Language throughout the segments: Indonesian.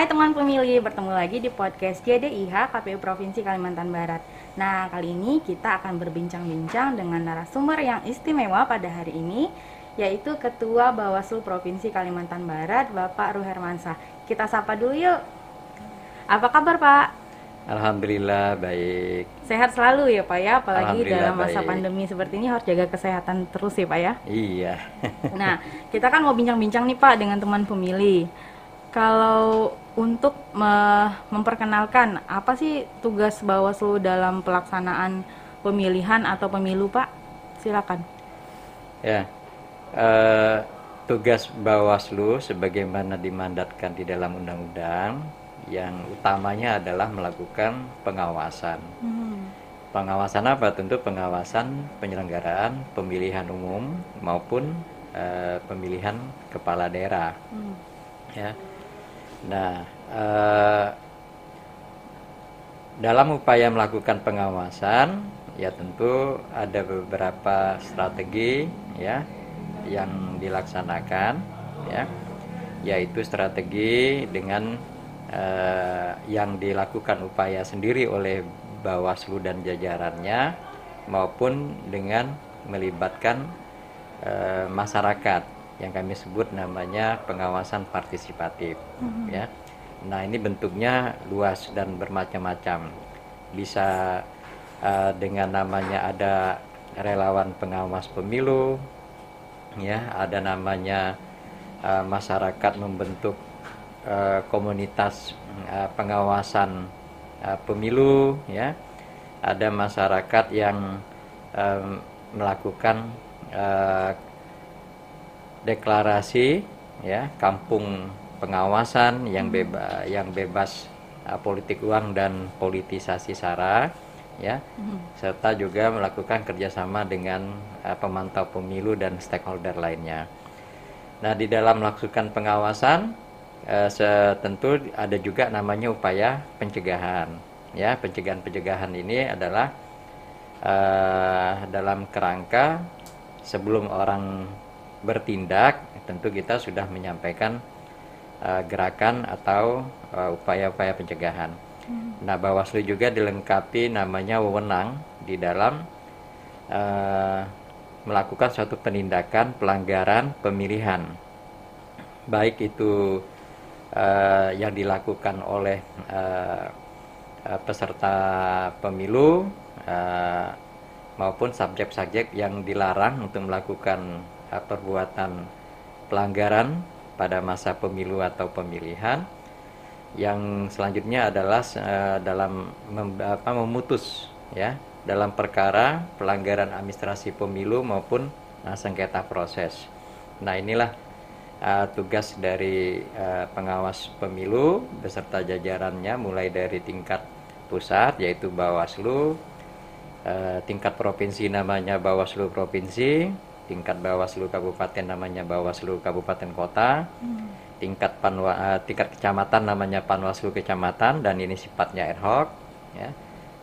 Hai teman pemilih, bertemu lagi di podcast JDIH KPU Provinsi Kalimantan Barat. Nah, kali ini kita akan berbincang-bincang dengan narasumber yang istimewa pada hari ini, yaitu Ketua Bawaslu Provinsi Kalimantan Barat, Bapak Ruhermansah. Kita sapa dulu yuk. Apa kabar Pak? Alhamdulillah baik. Sehat selalu ya Pak ya, apalagi dalam masa baik. pandemi seperti ini harus jaga kesehatan terus ya Pak ya. Iya. Nah, kita kan mau bincang-bincang nih Pak dengan teman pemilih. Kalau untuk me- memperkenalkan apa sih tugas Bawaslu dalam pelaksanaan pemilihan atau pemilu Pak? Silakan. ya. Eh, tugas Bawaslu sebagaimana dimandatkan di dalam undang-undang yang utamanya adalah melakukan pengawasan. Pengawasan apa? Tentu pengawasan penyelenggaraan pemilihan umum maupun eh, pemilihan kepala daerah. Ya. Nah, eh, dalam upaya melakukan pengawasan, ya tentu ada beberapa strategi ya yang dilaksanakan, ya, yaitu strategi dengan eh, yang dilakukan upaya sendiri oleh Bawaslu dan jajarannya maupun dengan melibatkan eh, masyarakat yang kami sebut namanya pengawasan partisipatif ya. Nah, ini bentuknya luas dan bermacam-macam. Bisa eh, dengan namanya ada relawan pengawas pemilu ya, ada namanya eh, masyarakat membentuk eh, komunitas eh, pengawasan eh, pemilu ya. Ada masyarakat yang em, melakukan eh, deklarasi ya kampung pengawasan yang bebas yang bebas uh, politik uang dan politisasi sara ya serta juga melakukan kerjasama dengan uh, pemantau pemilu dan stakeholder lainnya. Nah di dalam melakukan pengawasan se- tentu ada juga namanya upaya pencegahan ya. Pencegahan pencegahan ini adalah eh, dalam kerangka sebelum orang bertindak tentu kita sudah menyampaikan eh, gerakan atau eh, upaya-upaya pencegahan. Nah, Bawaslu juga dilengkapi namanya wewenang di dalam eh, melakukan suatu penindakan pelanggaran pemilihan, baik itu eh, yang dilakukan oleh eh, eh, peserta pemilu eh, maupun subjek-subjek yang dilarang untuk melakukan perbuatan pelanggaran pada masa pemilu atau pemilihan. Yang selanjutnya adalah eh, dalam mem- apa, memutus ya dalam perkara pelanggaran administrasi pemilu maupun eh, sengketa proses. Nah inilah eh, tugas dari eh, pengawas pemilu beserta jajarannya mulai dari tingkat pusat yaitu Bawaslu, eh, tingkat provinsi namanya Bawaslu provinsi, tingkat Bawaslu kabupaten namanya Bawaslu kabupaten kota, tingkat panwa, eh, tingkat kecamatan namanya Panwaslu kecamatan dan ini sifatnya ad hoc, ya.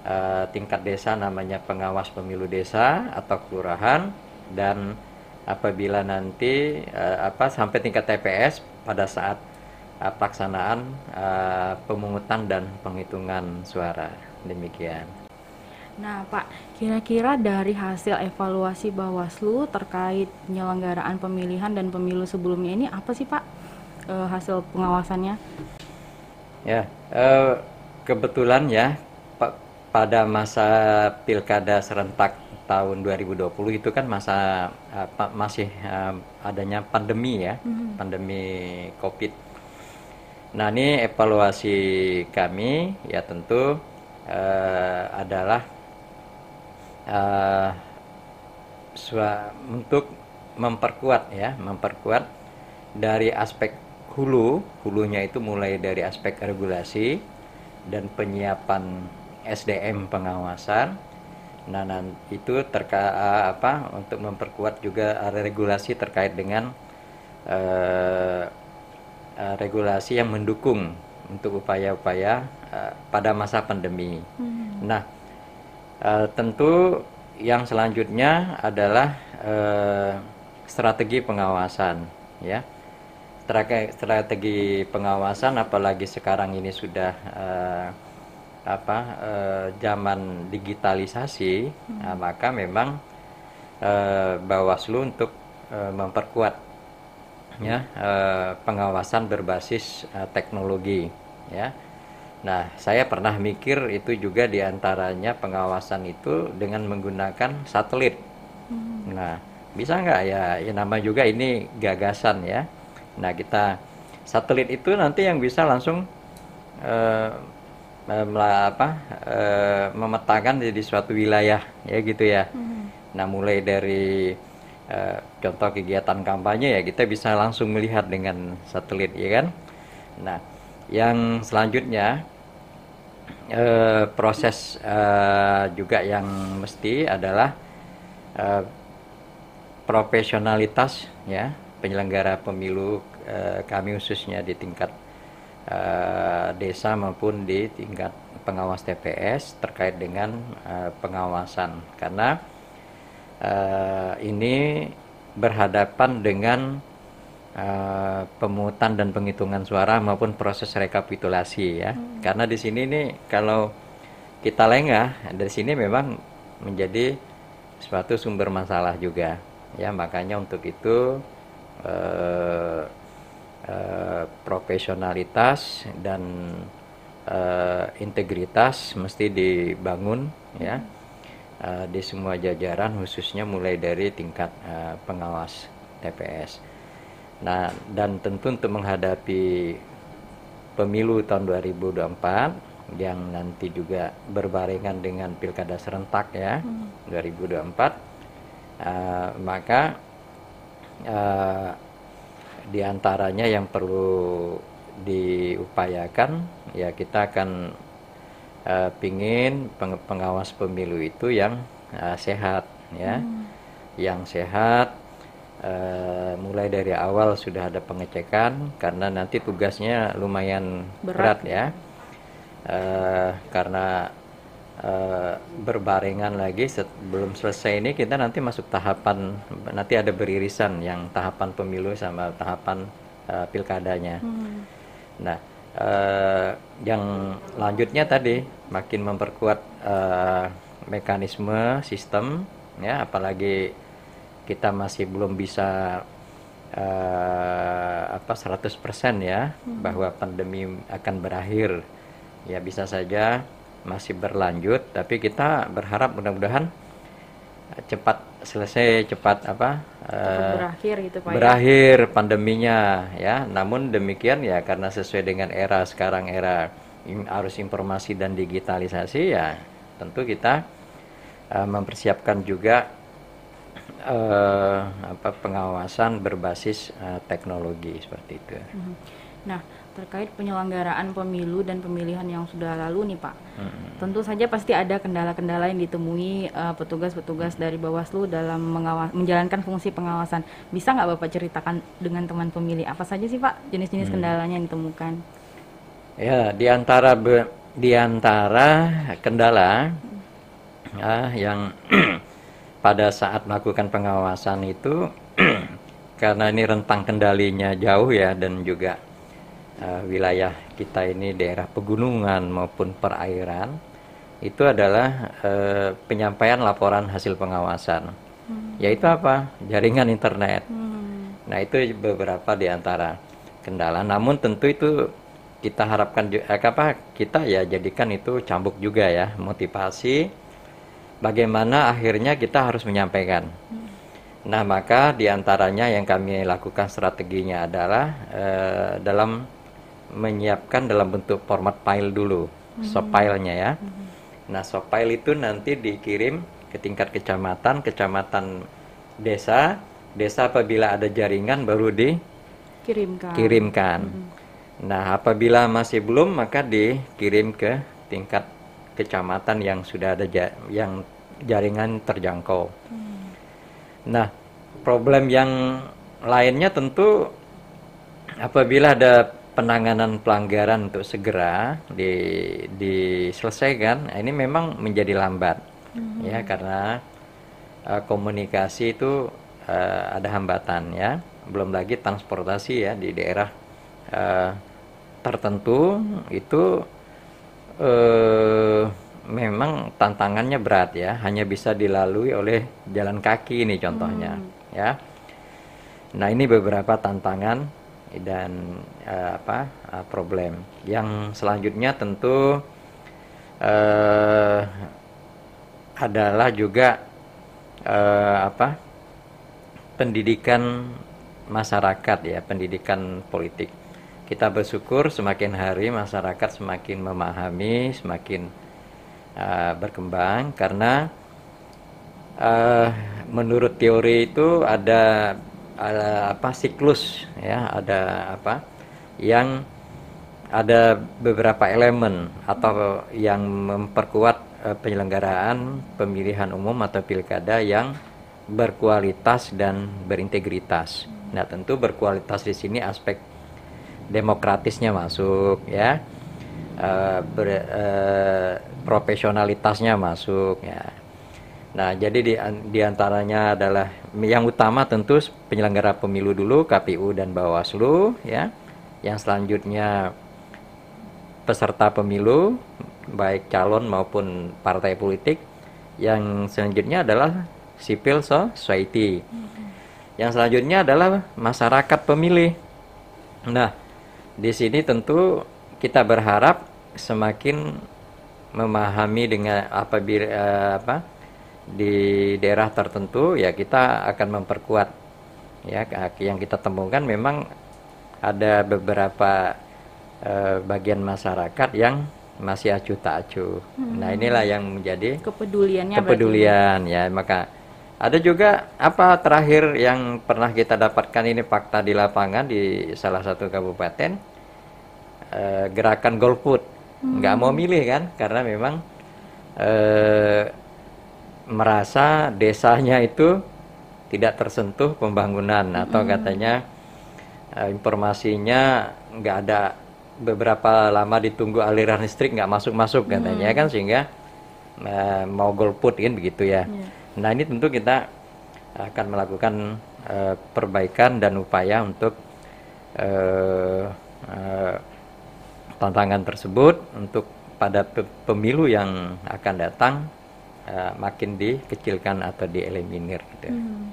Eh, tingkat desa namanya pengawas pemilu desa atau kelurahan dan apabila nanti eh, apa sampai tingkat TPS pada saat eh, pelaksanaan eh, pemungutan dan penghitungan suara demikian. Nah, Pak, kira-kira dari hasil evaluasi Bawaslu terkait penyelenggaraan pemilihan dan pemilu sebelumnya ini apa sih, Pak? Eh, hasil pengawasannya? Ya, eh, kebetulan ya pa- pada masa pilkada serentak tahun 2020 itu kan masa apa, masih eh, adanya pandemi ya, pandemi COVID. Nah ini evaluasi kami ya tentu eh, adalah eh, sua- untuk memperkuat ya, memperkuat dari aspek hulu, hulunya itu mulai dari aspek regulasi dan penyiapan SDM pengawasan. Nah, itu terka apa untuk memperkuat juga eh, regulasi terkait dengan eh, eh, regulasi yang mendukung untuk upaya-upaya eh, pada masa pandemi. Nah, eh, tentu yang selanjutnya adalah eh, strategi pengawasan, ya. strategi pengawasan apalagi sekarang ini sudah uh, apa uh, zaman digitalisasi hmm. nah, maka memang uh, Bawaslu untuk uh, memperkuat ya uh, pengawasan berbasis uh, teknologi ya nah saya pernah mikir itu juga di antaranya pengawasan itu dengan menggunakan satelit hmm. nah bisa nggak ya ya nama juga ini gagasan ya Nah, kita satelit itu nanti yang bisa langsung uh, apa, uh, memetakan di suatu wilayah ya gitu ya. Hmm. Nah, mulai dari uh, contoh kegiatan kampanye ya kita bisa langsung melihat dengan satelit ya kan. Nah, yang selanjutnya uh, proses uh, juga yang mesti adalah uh, profesionalitas ya penyelenggara pemilu eh, kami khususnya di tingkat eh, desa maupun di tingkat pengawas TPS terkait dengan eh, pengawasan. Karena eh, ini berhadapan dengan uh, pemungutan dan penghitungan suara maupun proses rekapitulasi ya. Hmm. Karena di sini nih kalau kita lengah dari sini memang menjadi suatu sumber masalah juga ya makanya untuk itu uh, uh, profesionalitas dan uh, integritas mesti dibangun ya uh, di semua jajaran khususnya mulai dari tingkat uh, pengawas TPS. Nah, dan tentu untuk menghadapi pemilu tahun 2024 yang nanti juga berbarengan dengan pilkada serentak ya hmm. 2024 uh, maka uh, di antaranya yang perlu diupayakan ya kita akan uh, pingin peng pengawas pemilu itu yang uh, sehat ya hmm. yang sehat uh, mulai dari awal sudah ada pengecekan karena nanti tugasnya lumayan berat, berat ya uh, karena uh, berbarengan lagi sebelum selesai ini kita nanti masuk tahapan nanti ada beririsan yang tahapan pemilu sama tahapan uh, pilkadanya. Hmm. Nah, uh, yang lanjutnya tadi makin memperkuat uh, mekanisme sistem ya apalagi kita masih belum bisa uh, apa 100% ya hmm. bahwa pandemi akan berakhir. Ya bisa saja masih berlanjut tapi kita berharap mudah-mudahan cepat selesai cepat apa uh, berakhir gitu Pak ya? berakhir ya? pandeminya ya namun demikian ya karena sesuai dengan era sekarang era arus informasi dan digitalisasi ya tentu kita uh, mempersiapkan juga uh, apa pengawasan berbasis uh, teknologi seperti itu. Mhm. Nah, terkait penyelenggaraan pemilu dan pemilihan yang sudah lalu nih Pak. Hmm. Tentu saja pasti ada kendala-kendala yang ditemui eh, petugas-petugas uh, dari Bawaslu dalam mengawas, menjalankan fungsi pengawasan. Bisa nggak Bapak ceritakan dengan teman pemilih apa saja sih Pak jenis-jenis hmm. kendalanya yang ditemukan? Ya, di antara be, di antara kendala hmm. ya, yang pada saat melakukan pengawasan itu karena ini rentang kendalinya jauh ya dan juga uh, wilayah kita ini daerah pegunungan maupun perairan itu adalah uh, penyampaian laporan hasil pengawasan. Hmm. yaitu apa? Jaringan internet. Hmm. nah itu beberapa di antara kendala. Namun tentu itu kita harapkan eh, apa? Kita ya jadikan itu cambuk juga ya motivasi bagaimana akhirnya kita harus menyampaikan hmm. Nah, maka di antaranya yang kami lakukan strateginya adalah eh, dalam menyiapkan dalam bentuk format file dulu, mm-hmm. soft filenya ya. Mm-hmm. Nah, soft file itu nanti dikirim ke tingkat kecamatan, kecamatan desa, desa apabila ada jaringan baru dikirimkan. Kirimkan. Mm-hmm. Nah, apabila masih belum maka dikirim ke tingkat kecamatan yang sudah ada ja- yang jaringan terjangkau. Mm. Nah, problem yang lainnya tentu apabila ada penanganan pelanggaran untuk segera di, diselesaikan ini memang menjadi lambat hmm. ya karena uh, komunikasi itu uh, ada hambatan ya belum lagi transportasi ya di daerah uh, tertentu itu uh, memang tantangannya berat ya, hanya bisa dilalui oleh jalan kaki ini contohnya hmm. ya. Nah ini beberapa tantangan dan uh, apa uh, problem. Yang selanjutnya tentu uh, adalah juga uh, apa pendidikan masyarakat ya, pendidikan politik. Kita bersyukur semakin hari masyarakat semakin memahami, semakin uh, berkembang karena uh, menurut teori itu ada, ada apa siklus ya, ada apa yang ada beberapa elemen atau yang memperkuat uh, penyelenggaraan pemilihan umum atau pilkada yang berkualitas dan berintegritas. Nah, tentu berkualitas di sini aspek demokratisnya masuk ya. Uh, ber, uh, profesionalitasnya masuk ya. Nah, jadi di, di antaranya adalah yang utama tentu penyelenggara pemilu dulu KPU dan Bawaslu ya. Yang selanjutnya peserta pemilu baik calon maupun partai politik. Yang selanjutnya adalah civil society. Yang selanjutnya adalah masyarakat pemilih. Nah, di sini tentu kita berharap semakin memahami dengan apabila uh, apa di daerah tertentu ya kita akan memperkuat ya yang kita temukan memang ada beberapa uh, bagian masyarakat yang masih acuh tak acuh. Hmm. Nah inilah yang menjadi kepeduliannya kepedulian ya maka ada juga apa terakhir yang pernah kita dapatkan ini fakta di lapangan di salah satu kabupaten eh, gerakan golput hmm. nggak mau milih kan karena memang eh, merasa desanya itu tidak tersentuh pembangunan atau hmm. katanya eh, informasinya nggak ada beberapa lama ditunggu aliran listrik nggak masuk masuk katanya hmm. kan sehingga eh, mau golput kan begitu ya. Yeah Nah ini tentu kita akan melakukan uh, perbaikan dan upaya untuk uh, uh, tantangan tersebut untuk pada pemilu yang akan datang uh, makin dikecilkan atau dieliminir. Gitu. Hmm.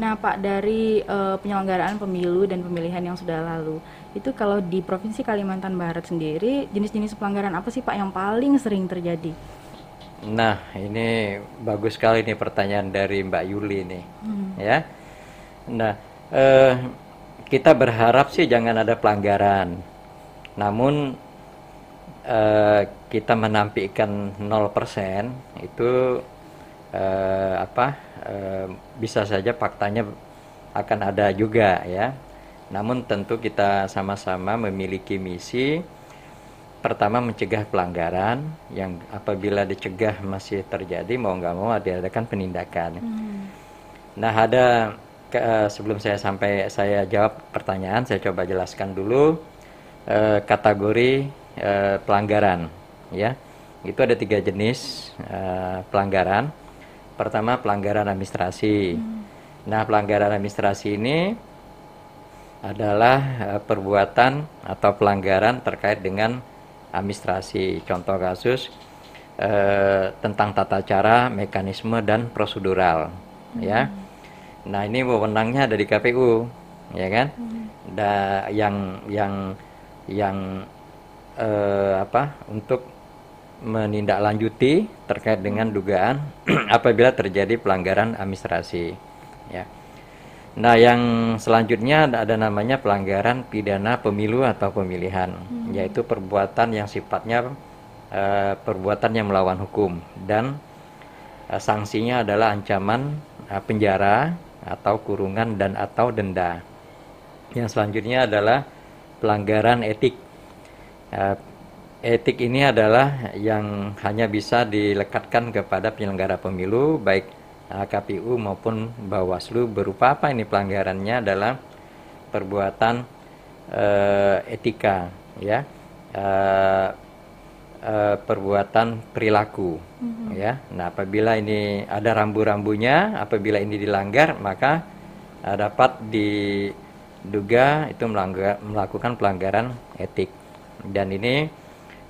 Nah Pak dari uh, penyelenggaraan pemilu dan pemilihan yang sudah lalu itu kalau di provinsi Kalimantan Barat sendiri jenis-jenis pelanggaran apa sih Pak yang paling sering terjadi? Nah, ini bagus sekali nih pertanyaan dari Mbak Yuli nih, hmm. ya. Nah, eh, kita berharap sih jangan ada pelanggaran. Namun eh, kita menampilkan 0% itu eh, apa? Eh, bisa saja faktanya akan ada juga ya. Namun tentu kita sama-sama memiliki misi pertama mencegah pelanggaran yang apabila dicegah masih terjadi mau nggak mau diadakan penindakan. Hmm. Nah ada ke, uh, sebelum saya sampai saya jawab pertanyaan saya coba jelaskan dulu uh, kategori uh, pelanggaran ya itu ada tiga jenis uh, pelanggaran. Pertama pelanggaran administrasi. Hmm. Nah pelanggaran administrasi ini adalah uh, perbuatan atau pelanggaran terkait dengan administrasi. Contoh kasus eh, tentang tata cara, mekanisme dan prosedural, hmm. ya. Nah ini wewenangnya ada di KPU, ya kan? Hmm. Da, yang yang yang eh, apa untuk menindaklanjuti terkait dengan dugaan apabila terjadi pelanggaran administrasi, ya. Nah, yang selanjutnya ada, namanya pelanggaran pidana pemilu atau pemilihan, hmm. yaitu perbuatan yang sifatnya uh, perbuatan yang melawan hukum dan uh, sanksinya adalah ancaman uh, penjara atau kurungan dan atau denda. Yang selanjutnya adalah pelanggaran etik. Uh, etik ini adalah yang hanya bisa dilekatkan kepada penyelenggara pemilu baik KPU maupun Bawaslu berupa apa ini pelanggarannya adalah perbuatan uh, etika ya uh, uh, perbuatan perilaku mm-hmm. ya. Nah apabila ini ada rambu-rambunya apabila ini dilanggar maka uh, dapat diduga itu melanggar, melakukan pelanggaran etik. Dan ini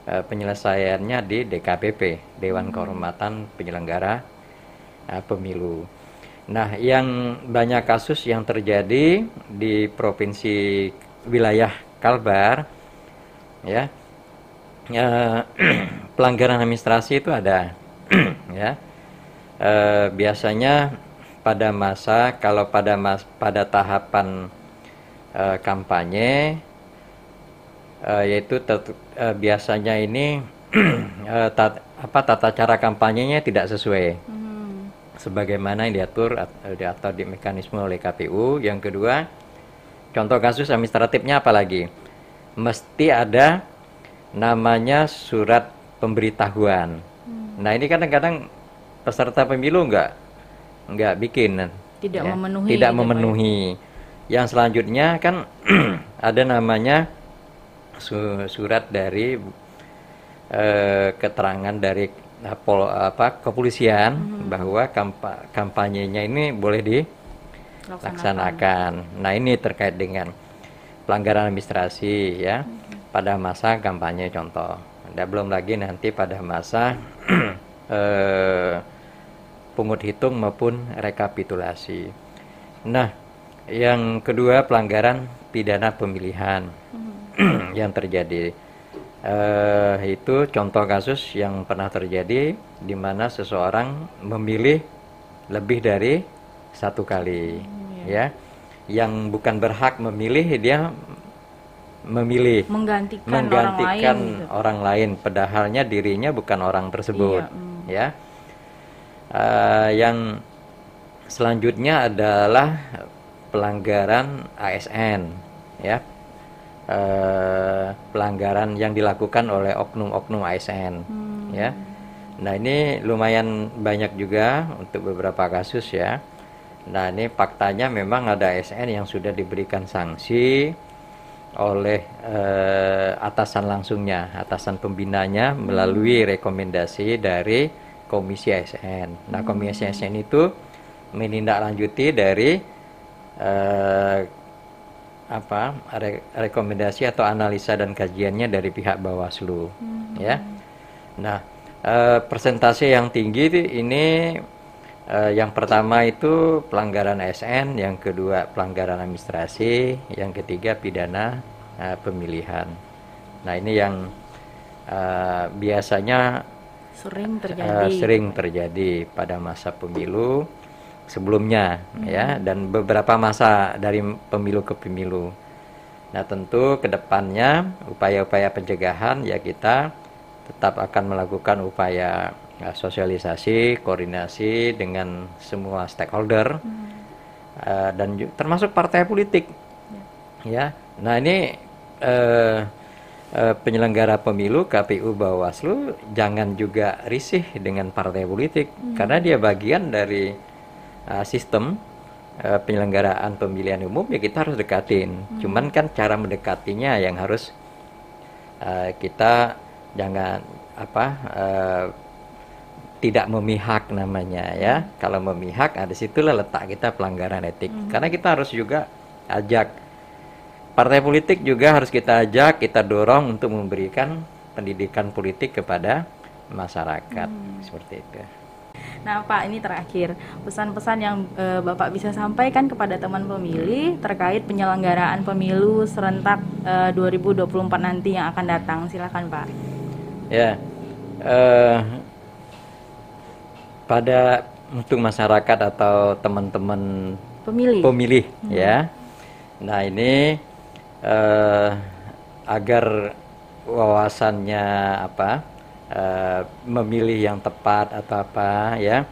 uh, penyelesaiannya di DKPP Dewan Kehormatan Penyelenggara uh, Pemilu. Nah, yang banyak kasus yang terjadi di provinsi wilayah Kalbar, ya, ya pelanggaran administrasi itu ada, ya. E, biasanya pada masa kalau pada mas pada tahapan e, kampanye, e, yaitu biasanya ini tat, apa tata cara kampanyenya tidak sesuai. Hmm sebagaimana yang diatur atau di mekanisme oleh KPU. Yang kedua, contoh kasus administratifnya apalagi? Mesti ada namanya surat pemberitahuan. Hmm. Nah ini kadang-kadang peserta pemilu nggak nggak bikin, tidak ya, memenuhi, tidak gitu, ya? memenuhi. Yang selanjutnya kan ada namanya surat dari eh, keterangan dari Nah, pol, apa kepolisian hmm. bahwa kampa, kampanyenya ini boleh dilaksanakan. Nah, ini terkait dengan pelanggaran administrasi ya hmm. pada masa kampanye contoh. Dan belum lagi nanti pada masa eh, pungut hitung maupun rekapitulasi. Nah, yang kedua pelanggaran pidana pemilihan hmm. yang terjadi uh, itu contoh kasus yang pernah terjadi di mana seseorang memilih lebih dari satu kali hmm, ya. ya yang bukan berhak memilih dia memilih menggantikan, menggantikan orang lain, gitu. orang lain padahalnya dirinya bukan orang tersebut iya, mm. ya uh, yang selanjutnya adalah pelanggaran ASN ya eh, pelanggaran yang dilakukan oleh oknum-oknum ASN hmm. ya nah ini lumayan banyak juga untuk beberapa kasus ya nah ini faktanya memang ada ASN yang sudah diberikan sanksi oleh eh, atasan langsungnya atasan pembinanya hmm. melalui rekomendasi dari komisi ASN nah komisi hmm. ASN itu menindaklanjuti dari eh, apa re rekomendasi atau analisa dan kajiannya dari pihak Bawaslu hmm. ya. Nah, e, persentase yang tinggi ini e, yang pertama itu pelanggaran ASN, yang kedua pelanggaran administrasi, yang ketiga pidana e, pemilihan. Nah, ini yang e, biasanya sering terjadi e, sering terjadi pada masa pemilu sebelumnya hmm. ya dan beberapa masa dari pemilu ke pemilu. Nah tentu ke depannya upaya-upaya pencegahan ya kita tetap akan melakukan upaya ya, sosialisasi, koordinasi dengan semua stakeholder hmm. uh, dan termasuk partai politik ya. ya. Nah ini uh, uh, penyelenggara pemilu KPU Bawaslu jangan juga risih dengan partai politik hmm. karena dia bagian dari uh, sistem uh, penyelenggaraan pemilihan umum ya kita harus dekatin. Hmm. Cuman kan cara mendekatinya yang harus uh, kita jangan apa uh, tidak memihak namanya ya. Hmm. Kalau memihak ada situlah letak kita pelanggaran etik. Hmm. Karena kita harus juga ajak partai politik juga harus kita ajak, kita dorong untuk memberikan pendidikan politik kepada masyarakat hmm. seperti itu. Nah, Pak, ini terakhir pesan-pesan yang e, Bapak bisa sampaikan kepada teman pemilih terkait penyelenggaraan pemilu serentak e, 2024 nanti yang akan datang. Silakan, Pak. Ya, e, pada untuk masyarakat atau teman-teman pemilih, pemilih, hmm. ya. Nah, ini e, agar wawasannya apa? Uh, memilih yang tepat atau apa ya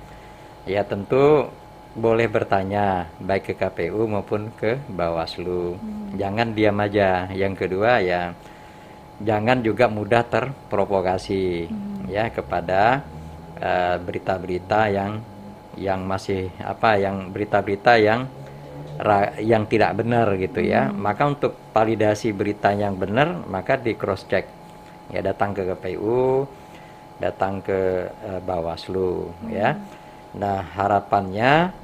ya tentu boleh bertanya baik ke KPU maupun ke Bawaslu hmm. jangan diam aja yang kedua ya jangan juga mudah terprovokasi hmm. ya kepada eh, berita-berita uh, yang yang masih apa yang berita-berita yang yang tidak benar gitu ya. Hmm. Maka untuk validasi berita yang benar maka di cross check. Ya datang ke KPU, datang ke uh, Bawaslu hmm. ya. Nah, harapannya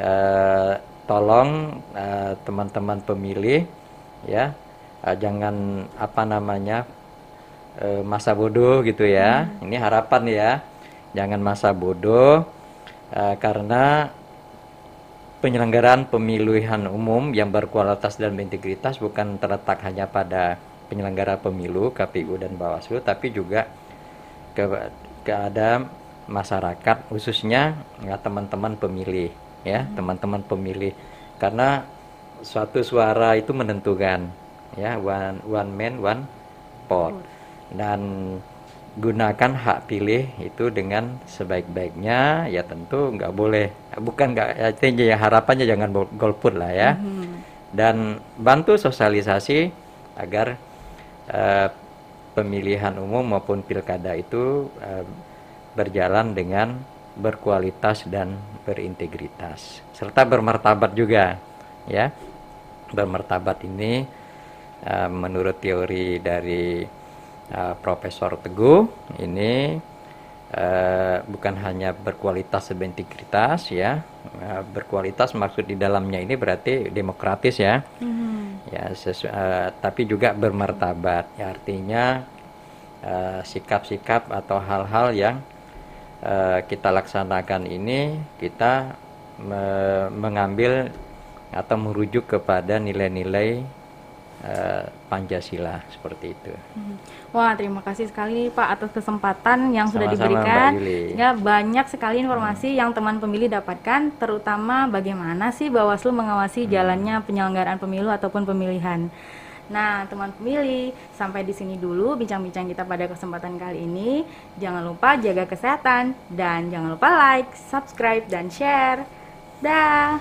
uh, tolong uh, teman-teman pemilih ya uh, jangan apa namanya uh, masa bodoh gitu ya. Hmm. Ini harapan ya. Jangan masa bodoh uh, karena penyelenggaraan pemilihan umum yang berkualitas dan berintegritas bukan terletak hanya pada penyelenggara pemilu KPU dan Bawaslu tapi juga ke keadaan masyarakat khususnya ya teman-teman pemilih ya hmm. teman-teman hmm. pemilih karena suatu suara itu menentukan ya one one man one vote dan gunakan hak pilih itu dengan sebaik-baiknya ya tentu nggak boleh bukan nggak ya, ya harapannya jangan golput lah ya mm-hmm. dan bantu sosialisasi agar uh, pemilihan umum maupun pilkada itu uh, berjalan dengan berkualitas dan berintegritas. Serta bermartabat juga ya. Bermartabat ini uh, menurut teori dari uh, Profesor Teguh ini bukan hanya berkualitas dan integritas ya. Berkualitas maksud di dalamnya ini berarti demokratis ya. Mm-hmm. Ya sesu- uh, tapi juga bermartabat. Ya artinya sikap-sikap uh, atau hal-hal yang uh, kita laksanakan ini kita me- mengambil atau merujuk kepada nilai-nilai uh, Pancasila seperti itu. Hmm. Wah, terima kasih sekali Pak atas kesempatan yang Sama-sama, sudah diberikan. Ya, banyak sekali informasi hmm. yang teman pemilih dapatkan, terutama bagaimana sih Bawaslu mengawasi hmm. jalannya penyelenggaraan pemilu ataupun pemilihan. Nah, teman pemilih, sampai di sini dulu bincang-bincang kita pada kesempatan kali ini. Jangan lupa jaga kesehatan dan jangan lupa like, subscribe dan share. Dah.